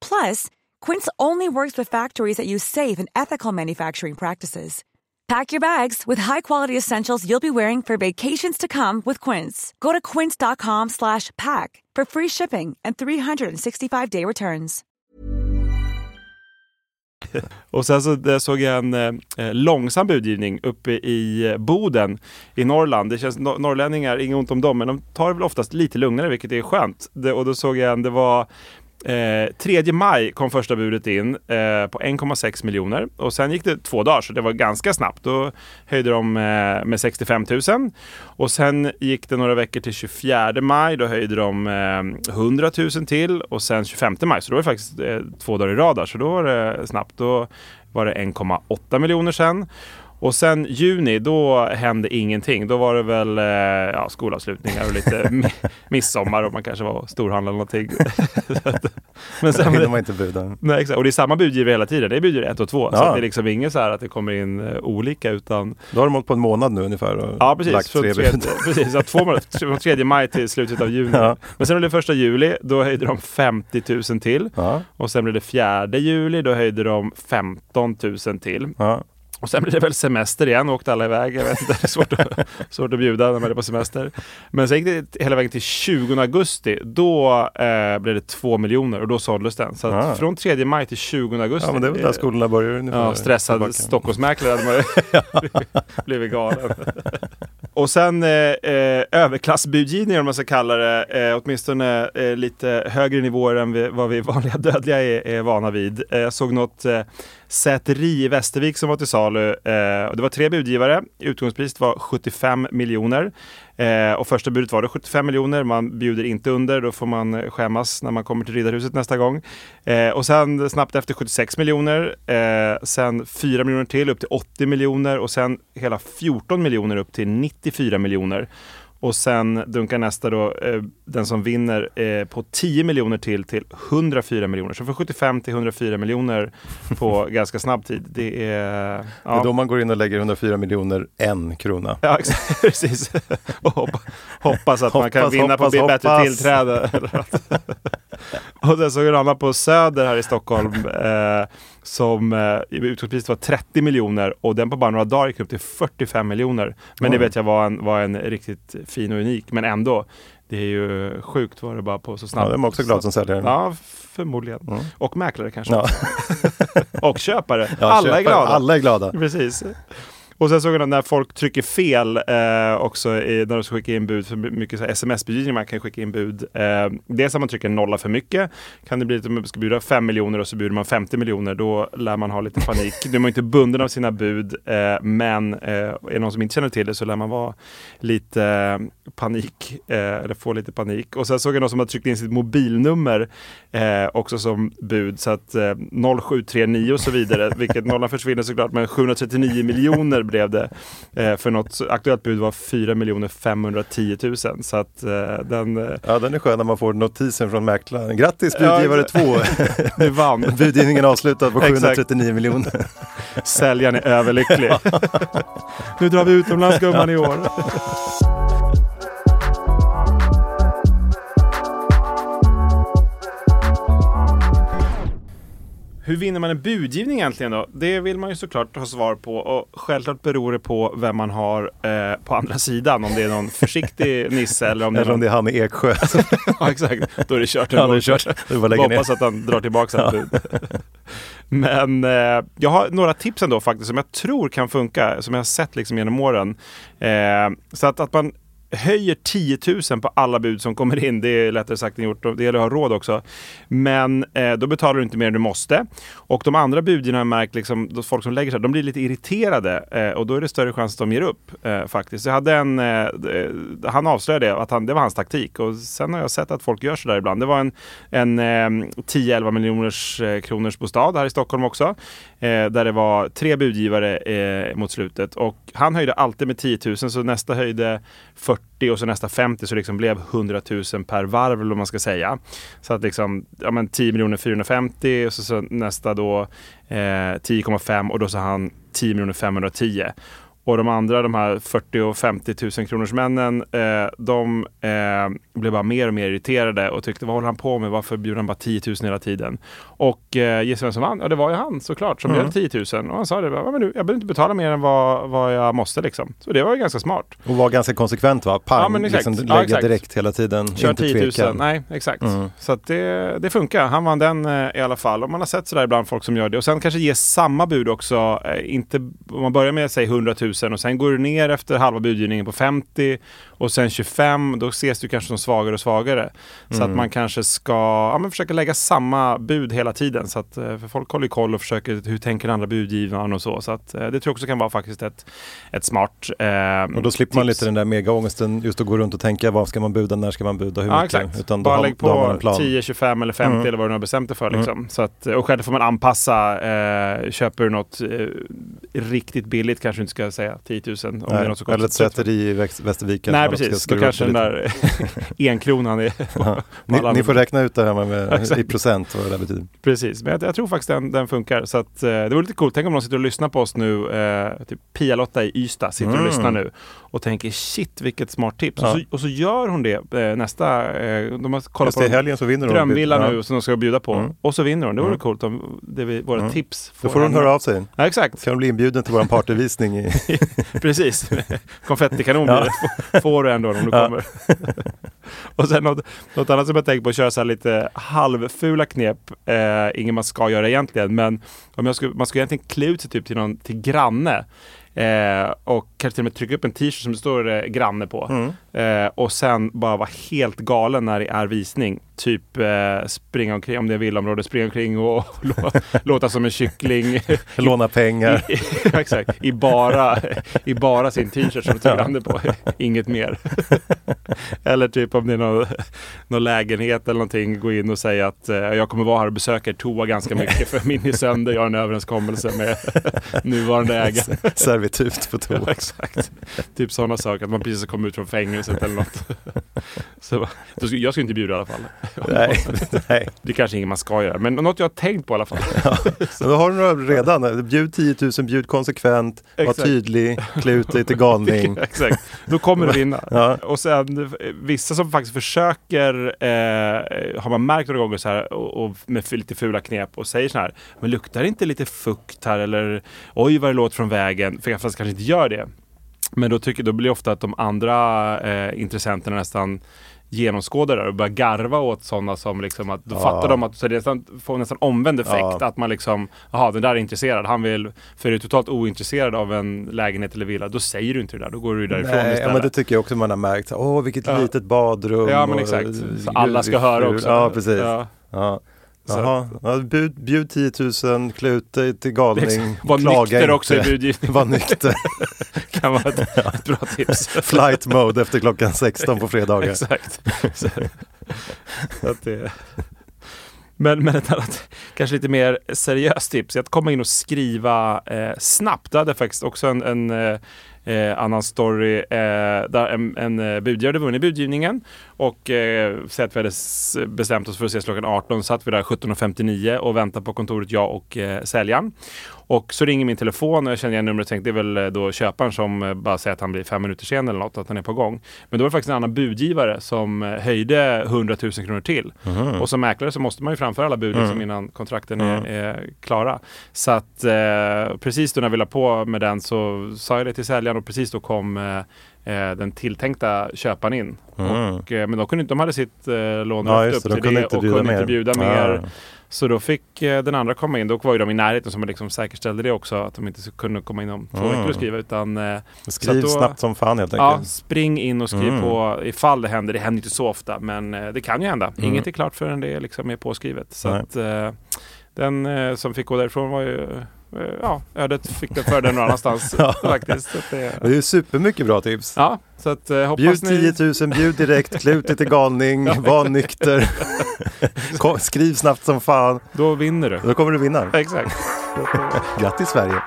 Plus, Quince only works with factories that use safe and ethical manufacturing practices. Pack your bags with high-quality essentials you'll be wearing for vacations to come with Quince. Go to quince.com/pack for free shipping and 365-day returns. Och sen så såg jag en eh, långsam budgivning uppe i eh, Boden i Norrland. Det känns norrlänningar, inget ont om dem, men de tar det väl oftast lite lugnare, vilket är skönt. Det, och då såg jag en, det var Eh, 3 maj kom första budet in eh, på 1,6 miljoner och sen gick det två dagar så det var ganska snabbt. Då höjde de eh, med 65 000 och sen gick det några veckor till 24 maj. Då höjde de eh, 100 000 till och sen 25 maj så då var det faktiskt eh, två dagar i rad där, så då var det snabbt. Då var det 1,8 miljoner sen. Och sen juni, då hände ingenting. Då var det väl eh, ja, skolavslutningar och lite midsommar och man kanske var storhandlare eller någonting. Men sen hinner man inte buda. Nej, exakt. Och det är samma budgivare hela tiden. Det är budgivare ett och två. Ja. Så det är liksom inget så här att det kommer in uh, olika utan... Då har de hållit på en månad nu ungefär och ja, precis. lagt tre bud. precis, ja, två månader. Från 3 maj till slutet av juni. Ja. Men sen blev det första juli, då höjde de 50 000 till. Och sen blev det fjärde juli, då höjde de 15 000 till. Och sen blev det väl semester igen, åkte alla iväg. Jag vet inte, det är svårt att, svårt att bjuda när man är på semester. Men sen gick det hela vägen till 20 augusti. Då eh, blev det två miljoner och då såldes den. Så ah. från 3 maj till 20 augusti. Ja, men det är väl där skolorna börjar ungefär. Ja, stressad Stockholmsmäklare hade man blivit galen. och sen eh, eh, överklassbudgivningar om man ska kalla det. Eh, åtminstone eh, lite högre nivåer än vi, vad vi vanliga dödliga är, är vana vid. Eh, jag såg något eh, säteri i Västervik som var till salu. Eh, det var tre budgivare. Utgångspriset var 75 miljoner. Eh, och första budet var det 75 miljoner. Man bjuder inte under, då får man eh, skämmas när man kommer till Riddarhuset nästa gång. Eh, och sen snabbt efter 76 miljoner. Eh, sen 4 miljoner till upp till 80 miljoner och sen hela 14 miljoner upp till 94 miljoner. Och sen dunkar nästa då, eh, den som vinner eh, på 10 miljoner till till 104 miljoner. Så från 75 till 104 miljoner på ganska snabb tid. Det är... Ja. Det är då man går in och lägger 104 miljoner en krona. Ja, precis. och hoppa, hoppas att hoppas, man kan vinna hoppas, på bättre hoppas. tillträde. och sen såg jag en annan på Söder här i Stockholm. Eh, som eh, utgångspriset var 30 miljoner och den på bara några dagar gick upp till 45 miljoner. Men mm. det vet jag var en, var en riktigt fin och unik, men ändå. Det är ju sjukt var det bara på så snabbt. Ja, de är också glada som säljare. Ja, förmodligen. Mm. Och mäklare kanske. Ja. och köpare. Ja, alla köpare, är glada. Alla är glada. Precis. Och sen såg jag när folk trycker fel eh, också i, när de ska skicka in bud för mycket sms-budgivning, man kan skicka in bud. Eh, dels om man trycker nolla för mycket kan det bli att man ska bjuda 5 miljoner och så bjuder man 50 miljoner. Då lär man ha lite panik. Då är man inte bunden av sina bud, eh, men eh, är det någon som inte känner till det så lär man vara lite eh, panik, eh, eller få lite panik. Och sen såg jag någon som har tryckt in sitt mobilnummer eh, också som bud, så att 0739 och så vidare, vilket nollan försvinner såklart, men 739 miljoner blev det. Eh, för något aktuellt bud var 4 510 000. Så att eh, den... Eh, ja, den är skön när man får notisen från mäklaren. Grattis budgivare 2! du vann! Budgivningen avslutad på 739 miljoner. Säljaren är överlycklig. nu drar vi utomlands gumman i år. Hur vinner man en budgivning egentligen då? Det vill man ju såklart ha svar på och självklart beror det på vem man har eh, på andra sidan. Om det är någon försiktig nisse eller om det är Eller om någon... det är han i Eksjö. ja, exakt. Då är det kört. Ja, då är det kört. Är bara. Hoppas att han drar tillbaka bud. Men eh, jag har några tips ändå faktiskt som jag tror kan funka, som jag har sett liksom genom åren. Eh, så att, att man höjer 10 000 på alla bud som kommer in. Det är lättare sagt än gjort. Det gäller att ha råd också. Men eh, då betalar du inte mer än du måste. Och de andra buden har jag märkt, liksom, folk som lägger sig, de blir lite irriterade. Eh, och då är det större chans att de ger upp eh, faktiskt. Jag hade en, eh, han avslöjade det, att han, det var hans taktik. Och sen har jag sett att folk gör sådär ibland. Det var en, en eh, 10-11 miljoners eh, kronors bostad här i Stockholm också. Eh, där det var tre budgivare mot slutet. Och han höjde alltid med 10 000, så nästa höjde 40 och så nästa 50 så liksom blev 100 000 per varv eller vad man ska säga. Så att liksom, ja men 10 miljoner 450 och så, så nästa då eh, 10,5 och då sa han 10 miljoner 510. Och de andra, de här 40 och 50 000 kronors männen, eh, de eh, blev bara mer och mer irriterade och tyckte vad håller han på med? Varför bjuder han bara 10 000 hela tiden? Och eh, gissa vem som vann? Ja, det var ju han såklart som mm. bjöd 10 000. Och han sa det, ja, men nu, jag behöver inte betala mer än vad, vad jag måste liksom. Så det var ju ganska smart. Och var ganska konsekvent va? Pang, ja, men exakt. Liksom, lägga ja, exakt. direkt hela tiden. Kör inte 10 000. tveka. Nej, exakt. Mm. Så att det, det funkar. Han vann den eh, i alla fall. Och man har sett sådär ibland folk som gör det. Och sen kanske ge samma bud också. Eh, inte, om man börjar med säg 100 000 och sen går du ner efter halva budgivningen på 50 och sen 25, då ses du kanske som svagare och svagare. Så Mm. att man kanske ska ja, men försöka lägga samma bud hela tiden. Så att, eh, för folk håller koll och försöker, hur tänker den andra budgivaren och så. Så att, eh, det tror jag också kan vara faktiskt ett, ett smart eh, Och då slipper man tips. lite den där megaångesten just att gå runt och tänka vad ska man buda, när ska man buda, hur Ja, mycket. exakt. Utan Bara har, lägg man på en plan. 10, 25 eller 50 Mm. eller vad du nu har bestämt dig för. Liksom. Så att, och själv får man anpassa. Eh, köper du något eh, riktigt billigt kanske du inte ska säga 10 000. Om det är Nej, något som eller ett säteri i Väst- Västerviken. Nej precis, då kanske den där enkronan är... Ja. Ni, ni får räkna ut det här med, i procent vad det där betyder. Precis, men jag, jag tror faktiskt den, den funkar. Så att, eh, det vore lite coolt. Tänk om någon sitter och lyssnar på oss nu. Eh, typ Pia-Lotta i Ystad sitter Mm. och lyssnar nu och tänker shit vilket smart tips. Ja. Och, så, och så gör hon det eh, nästa... Eh, de har kollat Just på helgen så vinner hon. drömvilla Ja. nu som de ska bjuda på. Mm. Och så vinner hon. Det vore Mm. coolt om det vi, våra Mm. tips Då får hon höra av sig. Ja, exakt. Kan hon bli inbjuden till vår partyvisning i Precis. Konfettikanon Ja. blir det. Får du ändå om du Ja. kommer. och sen något, något annat som jag tänker på, att köra så här lite halvfula knep. Eh, inget man ska göra egentligen, men om jag skulle, man skulle egentligen klä ut sig typ till någon till granne. Eh, och kanske till och med trycka upp en t-shirt som det står eh, granne på. Mm. Eh, och sen bara vara helt galen när det är visning. Typ eh, springa omkring, om det är villaområde, springa omkring och lå- låta som en kyckling. låna pengar. I, exakt, i bara, i bara sin t-shirt som det står granne på. Inget mer. eller typ om det är någon, någon lägenhet eller någonting, gå in och säga att eh, jag kommer vara här och besöka er toa ganska mycket för min är sönder. Jag har en överenskommelse med nuvarande ägare. Servitut på Ja, toa. exakt. Typ sådana saker, att man precis har kommit ut från fängelset eller något. Så, jag skulle inte bjuda i alla fall. Nej, nej. Det är kanske inget man ska göra, men något jag har tänkt på i alla fall. Så då har du några redan. Bjud 10 000, bjud konsekvent, var Exakt. tydlig, klä ut dig till galning. Exakt, då kommer du vinna. Ja. Och sen eh, vissa som faktiskt försöker, eh, har man märkt några gånger så här, och, och med lite fula knep och säger så här, men luktar det inte lite fukt här eller oj vad det låter från vägen, för jag fast kanske inte gör det. Men då, tycker, då blir det ofta att de andra eh, intressenterna nästan genomskådar det och börjar garva åt sådana som liksom att då Ja. fattar de att så det nästan, får nästan omvänd effekt. Ja. Att man liksom, jaha den där är intresserad, han vill, för är du totalt ointresserad av en lägenhet eller villa, då säger du inte det där, då går du därifrån Nej, ja, istället. men det tycker jag också man har märkt. Åh, vilket Ja. litet badrum. Ja men exakt. Så alla ska höra också. Ja, precis. Ja. Ja. Jaha, ja, bjud, bjud 10 000, klä ut dig till galning. Var klaga nykter inte. också i budgivningen. Var nykter. kan vara ett, ett bra tips. Flight mode efter klockan 16 på fredagar. Exakt. Så, att det... Men, men ett annat, kanske lite mer seriöst tips är att komma in och skriva eh, snabbt. Då hade jag faktiskt också en, en, eh, annan story eh, där en, en eh, budgivare hade vunnit budgivningen och eh, säg att vi hade bestämt oss för att ses klockan 18. Satt vi där 17.59 och väntade på kontoret, jag och eh, säljaren. Och så ringer min telefon och jag känner igen numret och tänkte det är väl eh, då köparen som eh, bara säger att han blir fem minuter sen eller något, att han är på gång. Men då var det faktiskt en annan budgivare som höjde 100 000 kronor till. Och som mäklare så måste man ju framföra alla bud liksom innan kontrakten är, är klara. Så att eh, precis då när vi la på med den så sa jag det till säljaren och precis då kom eh, eh, den tilltänkta köparen in. Och, eh, men de, kunde inte, de hade sitt eh, lån Ja, upp det. De till kunde det och kunde mer. inte bjuda Ja. mer. Så då fick eh, den andra komma in. Då var ju de i närheten som liksom säkerställde det också. Att de inte kunde komma in om två Mm. veckor och skriva. Utan, eh, Skriv då- snabbt som fan helt Ja, enkelt. spring in och skriv Mm. på ifall det händer. Det händer inte så ofta, men eh, det kan ju hända. Mm. Inget är klart förrän det liksom är påskrivet. Så att, eh, den eh, som fick gå därifrån var ju, ja, ödet fick den för den någon annanstans faktiskt. Det, Det är supermycket bra tips. ja, så att eh, Bjud ni... 10 000, bjud direkt, klä ut till galning, var nykter. Kom, skriv snabbt som fan. Då vinner du. Då kommer du vinna. Exakt. Grattis Sverige!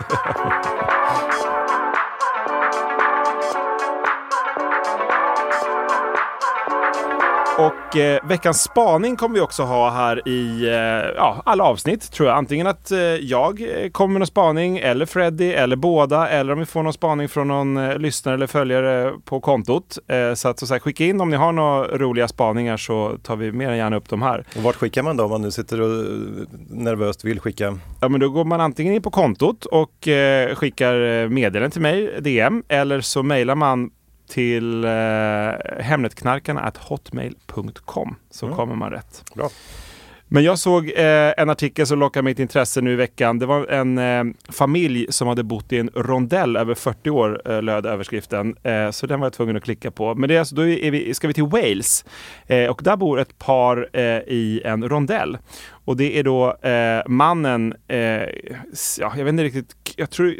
Och eh, veckans spaning kommer vi också ha här i eh, ja, alla avsnitt tror jag. Antingen att eh, jag eh, kommer med någon spaning eller Freddy eller båda eller om vi får någon spaning från någon eh, lyssnare eller följare på kontot. Eh, så att så, så här, skicka in om ni har några roliga spaningar så tar vi mer än gärna upp dem här. Och vart skickar man då om man nu sitter och nervöst vill skicka? Ja, men då går man antingen in på kontot och skickar meddelanden till mig, DM, eller så mejlar man till eh, hemnetknarkarna hotmail.com så Mm. kommer man rätt. Bra. Men jag såg eh, en artikel som lockade mitt intresse nu i veckan. Det var en eh, familj som hade bott i en rondell över 40 år, eh, löd överskriften. Eh, så den var jag tvungen att klicka på. Men det är alltså, då är vi, ska vi till Wales. Eh, och där bor ett par eh, i en rondell. Och det är då eh, mannen, ja, jag vet inte riktigt, jag tror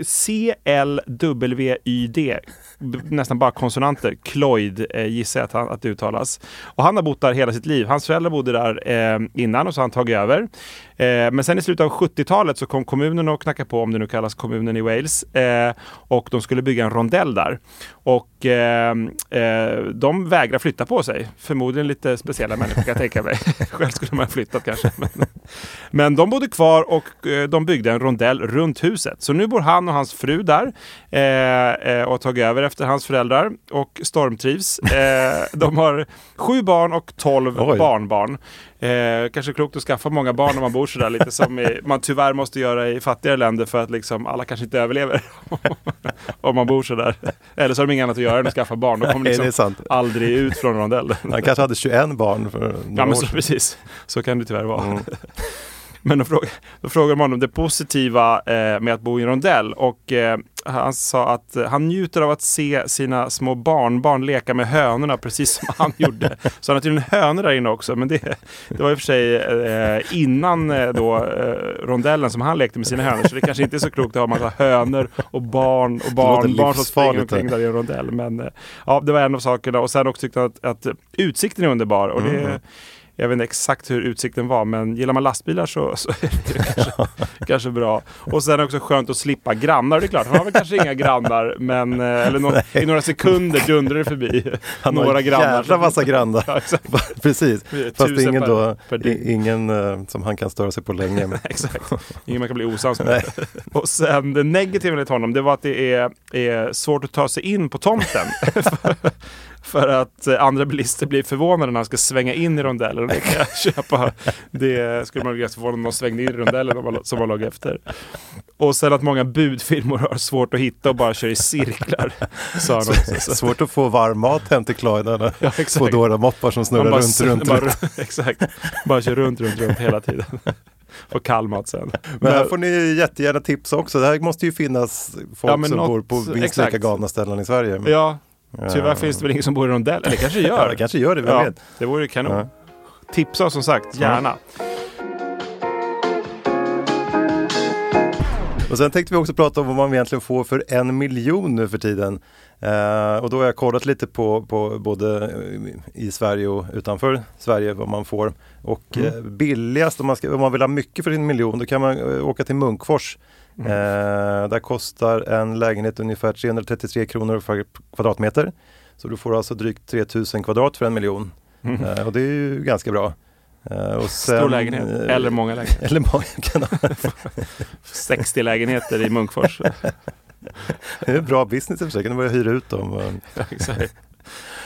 C-L-W-Y-D, nästan bara konsonanter, Cloyd eh, gissar jag att, han, att det uttalas. Och han har bott där hela sitt liv. Hans föräldrar bodde där eh, innan och så har han tagit över. Eh, men sen i slutet av 70-talet så kom kommunen och knackade på, om det nu kallas kommunen i Wales, eh, och de skulle bygga en rondell där. Och eh, de vägrar flytta på sig. Förmodligen lite speciella människor kan jag tänka mig. Själv skulle man ha flyttat kanske. Men, men de bodde kvar och de byggde en rondell runt huset. Så nu bor han och hans fru där eh, och har tagit över efter hans föräldrar och stormtrivs. Eh, de har sju barn och tolv Oj. barnbarn. Eh, kanske klokt att skaffa många barn när man bor sådär lite som i, man tyvärr måste göra i fattigare länder för att liksom alla kanske inte överlever om man bor sådär. Eller så har de inget annat att göra än att skaffa barn. De kommer liksom aldrig ut från rondellen. Han kanske hade 21 barn för några Ja, men år så, sedan. precis. Så kan det tyvärr vara. Mm. Men då, fråga, då frågade de honom det positiva eh, med att bo i en rondell och eh, han sa att han njuter av att se sina små barnbarn leka med hönorna precis som han gjorde. Så han har tydligen hönor där inne också, men det, det var i och för sig eh, innan eh, då, eh, rondellen som han lekte med sina hönor. Så det kanske inte är så klokt att ha massa hönor och barn och barnbarn som springer omkring där i en rondell. Men eh, ja, det var en av sakerna. Och sen också tyckte han att, att utsikten är underbar. Och det, Mm. Jag vet inte exakt hur utsikten var, men gillar man lastbilar så, så är det kanske, kanske bra. Och sen också skönt att slippa grannar. Det är klart, han har väl kanske inga grannar, men eh, eller nå- i några sekunder dundrar det förbi Han har några en grannar. jävla massa grannar. Ja. Precis, fast det är ingen, då, ingen eh, som han kan störa sig på länge. Men, Exakt. Ingen man kan bli osams med. Nej. Och sen det negativa enligt honom, det var att det är, är svårt att ta sig in på tomten. För, att eh, andra bilister blir förvånade när han ska svänga in i rondellen. Det kan jag köpa. Det skulle man bli ganska förvånad om de svängde in i rondellen som var- låg efter. Och sen att många budfirmor har svårt att hitta och bara kör i cirklar. Sa han också. Så- svårt att få varm mat hem till Cloyd. Eller Ja, exakt. Foodora-moppar som snurrar bara, runt, runt, bara, runt. Exakt. Bara kör runt, runt, runt hela tiden. Och kall mat sen. Men här får ni jättegärna tipsa också. Det här måste ju finnas folk Ja, som något- bor på minst exakt. lika galna ställen i Sverige. Ja, tyvärr Ja. finns det väl ingen som bor i rondell. Eller kanske gör. Ja, det kanske gör det, vem Ja, vet? det vore ju kanon. Ja. Tipsa som sagt, gärna. Och sen tänkte vi också prata om vad man egentligen får för en miljon nu för tiden. Eh, och då har jag kollat lite på, på både eh, i Sverige och utanför Sverige vad man får. Och Mm. eh, billigast om man, ska, om man vill ha mycket för sin miljon då kan man eh, åka till Munkfors. Mm. Eh, där kostar en lägenhet ungefär 333 kronor för kvadratmeter. Så du får alltså drygt 3000 kvadrat för en miljon. Eh, och det är ju ganska bra. Eh, sen, Mm. Stor lägenhet, eh, eller många lägenheter. Eller många kan ha. 60 lägenheter i Munkfors. Det är bra business i och för sig, kan du börja hyra ut dem.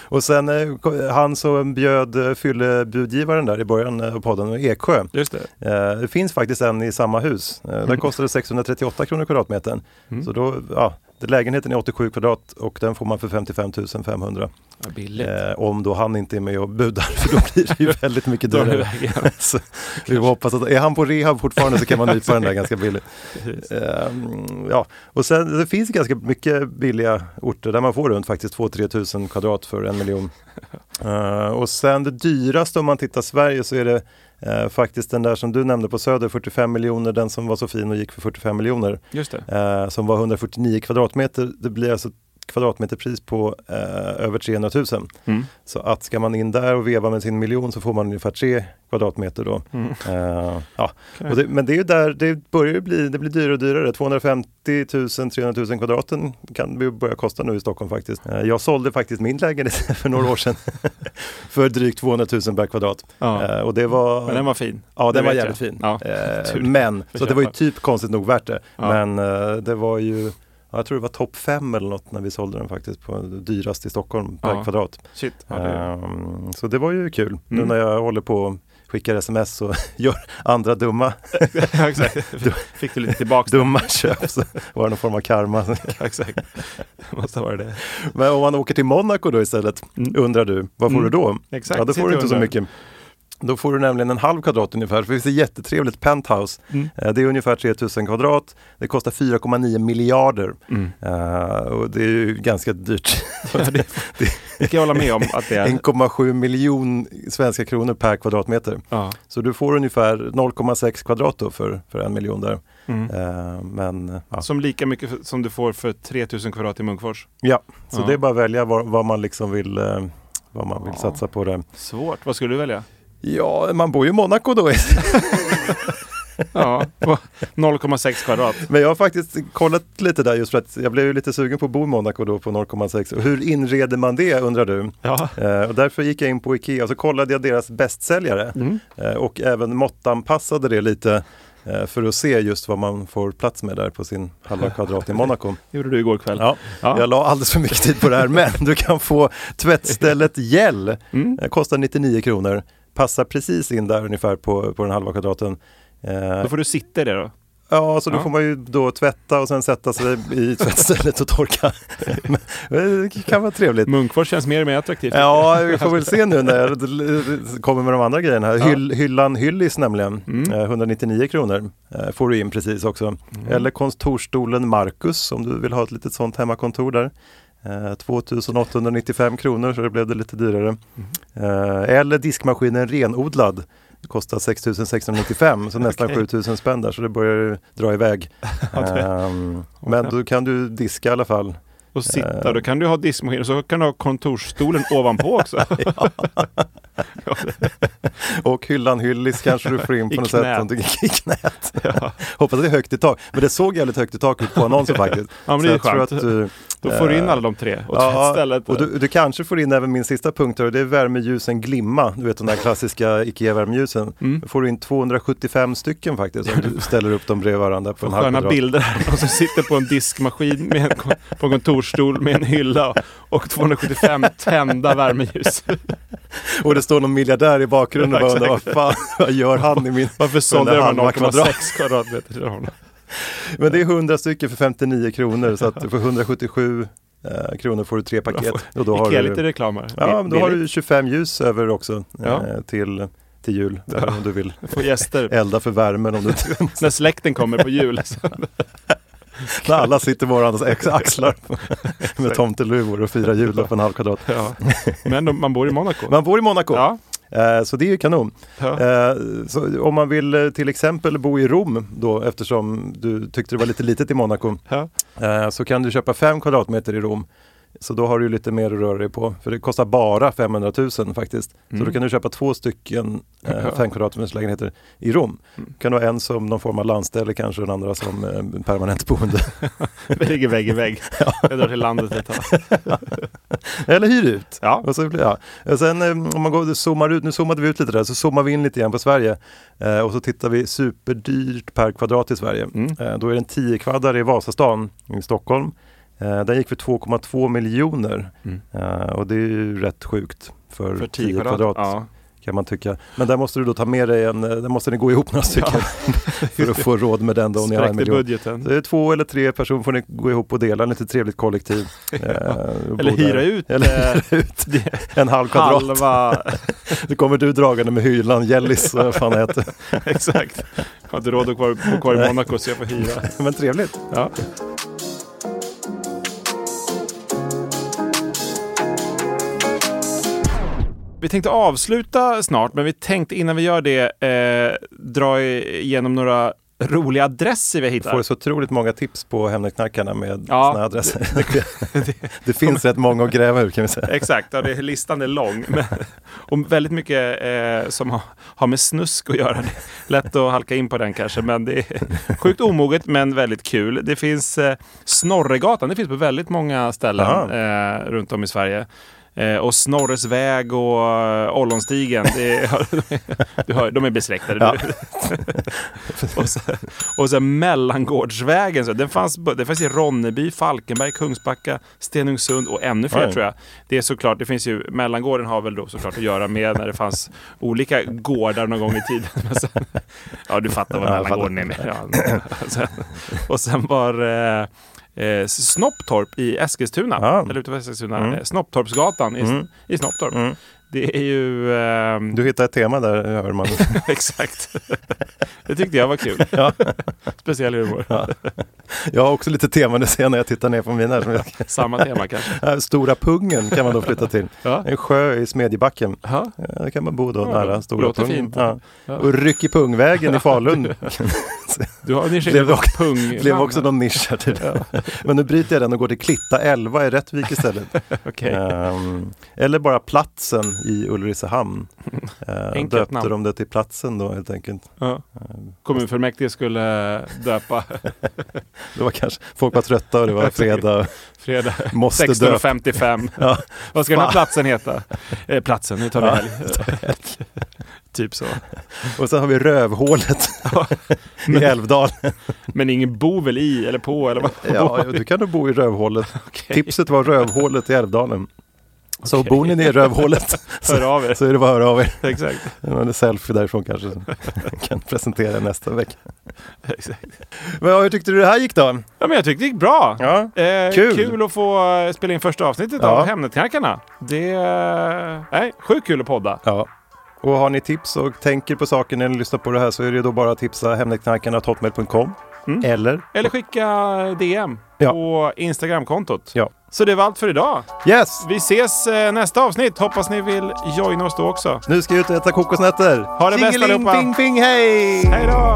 Och- sen eh, han som bjöd eh, fyllebudgivaren där i början eh, av podden, Eksjö. Just det. Det finns faktiskt en i samma hus. Där kostar det 638 kronor kvadratmetern. Mm. Så då, ja, lägenheten är 87 kvadrat och den får man för 55 500. Eh, om då han inte är med och budar, för då blir det ju väldigt mycket dyrare. så vi hoppas att, är han på rehab fortfarande så kan man nypa den där ganska billigt. Ehm, ja, och sen det finns ganska mycket billiga orter där man får runt faktiskt 2-3 tusen kvadrat för en miljon. Eh, och sen det dyraste om man tittar Sverige så är det eh, faktiskt den där som du nämnde på Söder, 45 miljoner, den som var så fin och gick för 45 miljoner, Just det. eh, som var 149 kvadratmeter. Det blir alltså kvadratmeterpris på eh, över 300 000. Mm. Så att ska man in där och veva med sin miljon så får man ungefär 3 kvadratmeter då. Mm. Eh, ja. Och det, men det är ju där det börjar bli, det blir dyrare och dyrare. 250 000, 300 000 kvadraten kan det börja kosta nu i Stockholm faktiskt. Eh, Jag sålde faktiskt min lägenhet för några år sedan för drygt 200 000 per kvadrat. Ja. Eh, Och det var, Men den var fin. ja, det den var jävligt jag. fin. Ja. Eh. Men, så det var ju typ konstigt nog värt det. Ja. Men eh, det var ju ja, jag tror det var topp fem eller något när vi sålde den faktiskt på dyrast i Stockholm per Ja. kvadrat. Shit. Ja, det... Ehm, Så det var ju kul nu Mm. när jag håller på och skickar sms och gör andra dumma. Fick du lite tillbaks dumma köp så var det någon form av karma. Exakt. Måste varit det. Men om man åker till Monaco då istället, Mm. undrar du, vad får Mm. du då? Exakt. Ja, då får du inte så mycket. Då får du nämligen en halv kvadrat ungefär, för det finns ett jättetrevligt penthouse. Mm. Eh, Det är ungefär 3000 kvadrat. Det kostar 4,9 miljarder. Mm. Eh, och det är ju ganska dyrt. Ja, det, det kan jag hålla med om att det är. 1,7 miljon svenska kronor per kvadratmeter. Ja. Så du får ungefär 0,6 kvadrat då för, för en miljon där. Mm. Eh, men ja, Som lika mycket som du får för 3000 kvadrat i Munkfors. ja. så det är bara att välja vad, vad man liksom vill, vad man vill satsa på det. Svårt. Vad skulle du välja? Ja, man bor ju i Monaco då. Ja, på 0,6 kvadrat. Men jag har faktiskt kollat lite där just för att jag blev lite sugen på att bo i Monaco då på 0,6. Och Hur inreder man det undrar du? Ja. Eh, och därför gick jag in på Ikea och så kollade jag deras bästsäljare Mm. eh, och även måttanpassade det lite eh, för att se just vad man får plats med där på sin halva kvadrat i Monaco. Det gjorde du igår kväll. Ja, Ja. Jag la alldeles för mycket tid på det här men du kan få tvättstället Gäll. Mm. Eh, kostar 99 kronor. Passar precis in där ungefär på, på den halva kvadraten. Eh, Då får du sitta i det då. Ja, så då Ja. får man ju då tvätta och sen sätta sig i tvättstället och torka. Men det kan vara trevligt. Munkfors känns mer och mer attraktivt. Ja, vi får väl se nu när jag kommer med de andra grejerna. här. Ja. Hyll, hyllan Hyllis nämligen, Mm. eh, 199 kronor eh, får du in precis också. Eller kontorsstolen Marcus om du vill ha ett litet sånt hemmakontor där. Eh, 2895 kronor så det blev det lite dyrare. Eh, eller diskmaskinen Renodlad. Kostar 6695 så nästan Okej. 7000 spänn där så det börjar dra iväg. Ehm, men då kan du diska i alla fall. Och sitta, då kan du ha diskmaskin och så kan du ha kontorsstolen ovanpå också. Och hyllan Hyllis kanske du får in på något knät. sätt. I knät. Ja. Hoppas det är högt i tak. Men det såg jävligt högt i tak ut på annonsen faktiskt. Ja, men Så det är jag tror skönt. att du, Då får du in eh, alla de tre. Och ja, tvättstället. och du, du kanske får in även min sista punkt här, och det är värmeljusen Glimma. Du vet de där klassiska IKEA-värmeljusen. Mm. Då får du in 275 stycken faktiskt om du ställer upp dem bredvid varandra på en Sköna bilder. Någon som sitter på en diskmaskin med en, på en kontorsstol med en hylla och 275 tända värmeljus. Och det står någon miljardär i bakgrunden och undrar vad fan vad gör han i min... Varför sålde de halva 0,6 kvadratmeter till honom? Men det är 100 stycken för 59 kronor så att för 177 eh, kronor får du tre paket. Och då har Ikea du, lite reklam här. ja, men då har du 25 ljus över också Ja. eh, till, till jul. Ja. Om du vill Få gäster. elda för värmen om du När släkten kommer på jul. När alla sitter på varandras axlar med tomteluvor och firar jul på en halv kvadrat. Ja. Men man bor i Monaco. Man bor i Monaco. Ja. Eh, så det är ju kanon. Ja. Eh, så om man vill eh, till exempel bo i Rom då eftersom du tyckte det var lite litet i Monaco Ja. så kan du köpa fem kvadratmeter i Rom. Så då har du lite mer att röra dig på. För det kostar bara 500 000 faktiskt. Så då kan du köpa två stycken eh, Mm. Ja. Mm. fem kvadratmeters lägenheter i Rom. kan du ha en som någon form av landställe kanske och den andra som eh, permanent boende. Vi ligger vägg i vägg. Jag drar till landet ett tag. Eller hyr ut. Ja. Och så, ja. och sen eh, om man går, zoomar ut, nu zoomade vi ut lite där, så zoomar vi in lite igen på Sverige. Eh, och så tittar vi superdyrt per kvadrat i Sverige. Mm. Eh, då är det en 10 kvaddar i Vasastan i Stockholm. Eh, den gick för 2,2 miljoner. Mm. Eh, och det är ju rätt sjukt för, För 10 10 kvadrat, kvadrat. Ja. kan man tycka. Men där måste du då ta med dig en, eh, där måste ni gå ihop några stycken för att få råd med den då om ni har en miljon. budgeten. Så det är två eller tre personer får ni gå ihop och dela en lite trevligt kollektiv. Och Eller hyra där. ut, Eller hyra ut en halv kvadrat. Halva, Då kommer du dragande med hyllan, Gällis, vad fan det heter. exakt. Jag har inte råd att bo kvar i Monaco så jag får hyra. Men trevligt. Ja. Vi tänkte avsluta snart, men vi tänkte innan vi gör det eh, dra igenom några roliga adresser vi Du hittar. får så otroligt många tips på Hemnetknarkarna med Ja. såna adresser. det finns rätt många att gräva ur kan vi säga. Exakt, ja, det, listan är lång. Men, och väldigt mycket eh, som har, har med snusk att göra. Det lätt att halka in på den kanske, men det är sjukt omoget men väldigt kul. Det finns eh, Snorregatan, det finns på väldigt många ställen eh, runt om i Sverige. Eh, och Snorres väg och uh, Ollonstigen, är, du hör, de är besläktade. Ja. och, sen, och sen Mellangårdsvägen, så, den, fanns, den fanns i Ronneby, Falkenberg, Kungsbacka, Stenungsund och ännu fler Oj. tror jag. Det är såklart, det finns ju, Mellangården har väl då såklart att göra med när det fanns olika gårdar någon gång i tiden. Sen, ja, du fattar vad Ja, Mellangården är med. Ja, och sen var eh, eh, Snopptorp i Eskilstuna, Ja. eller utanför Eskilstuna, Mm. eh, Snopptorpsgatan i, Mm. i Snopptorp. Mm. Det är ju... ehm, Du hittar ett tema där, hör man. Exakt. Det tyckte jag var kul. Ja. Speciell humor. Ja. Jag har också lite teman, det ser jag när jag tittar ner på mina. Som jag... Samma tema kanske. Stora Pungen kan man då flytta till. Ja. En sjö i Smedjebacken. Ja. Där kan man bo då Ja, nära Stora låter Pungen. fint. Ja. Ja. Och Ryck i Pungvägen i Falun. Du har ni Blev också- pung. blev också någon nisch här till. Men nu bryter jag den och går till Klitta 11 i Rättvik istället. Okej. Ehm, eller bara Platsen i Ulricehamn. Uh, döpte namn. de det till Platsen då helt enkelt. Ja. Kommunfullmäktige skulle döpa Det var kanske, folk var trötta och det var fredag. fredag Måste döpa. 16.55. Ja. Vad ska den här platsen heta? Eh, platsen, nu tar vi Ja, helg. typ så. Och sen har vi Rövhålet i Älvdal. Men ingen bor väl i eller på eller vad? Ja, du kan nog bo i Rövhålet. Okej. Tipset var Rövhålet i Älvdalen. Så Okej. bor ni i Rövhålet Hör av er. så är det bara att höra av er. Exakt. En selfie därifrån kanske som kan presentera nästa vecka. Exakt. Men hur tyckte du det här gick då? Ja, men jag tyckte det gick bra. Ja, Eh, Kul. kul. att få eh, spela in första avsnittet Ja. av Hemnetknarkarna. Det är nej, sjukt kul att podda. ja. Och har ni tips och tänker på saker när ni lyssnar på det här så är det då bara att tipsa hemnetknarkarna.hotmail.com Mm. eller Eller skicka DM Ja. på Instagramkontot. Ja. Så det var allt för idag. Yes! Vi ses eh, nästa avsnitt. Hoppas ni vill joina oss då också. Nu ska jag ut och äta kokosnötter. Ha det bäst allihopa. ping, ping, hej! Hej då!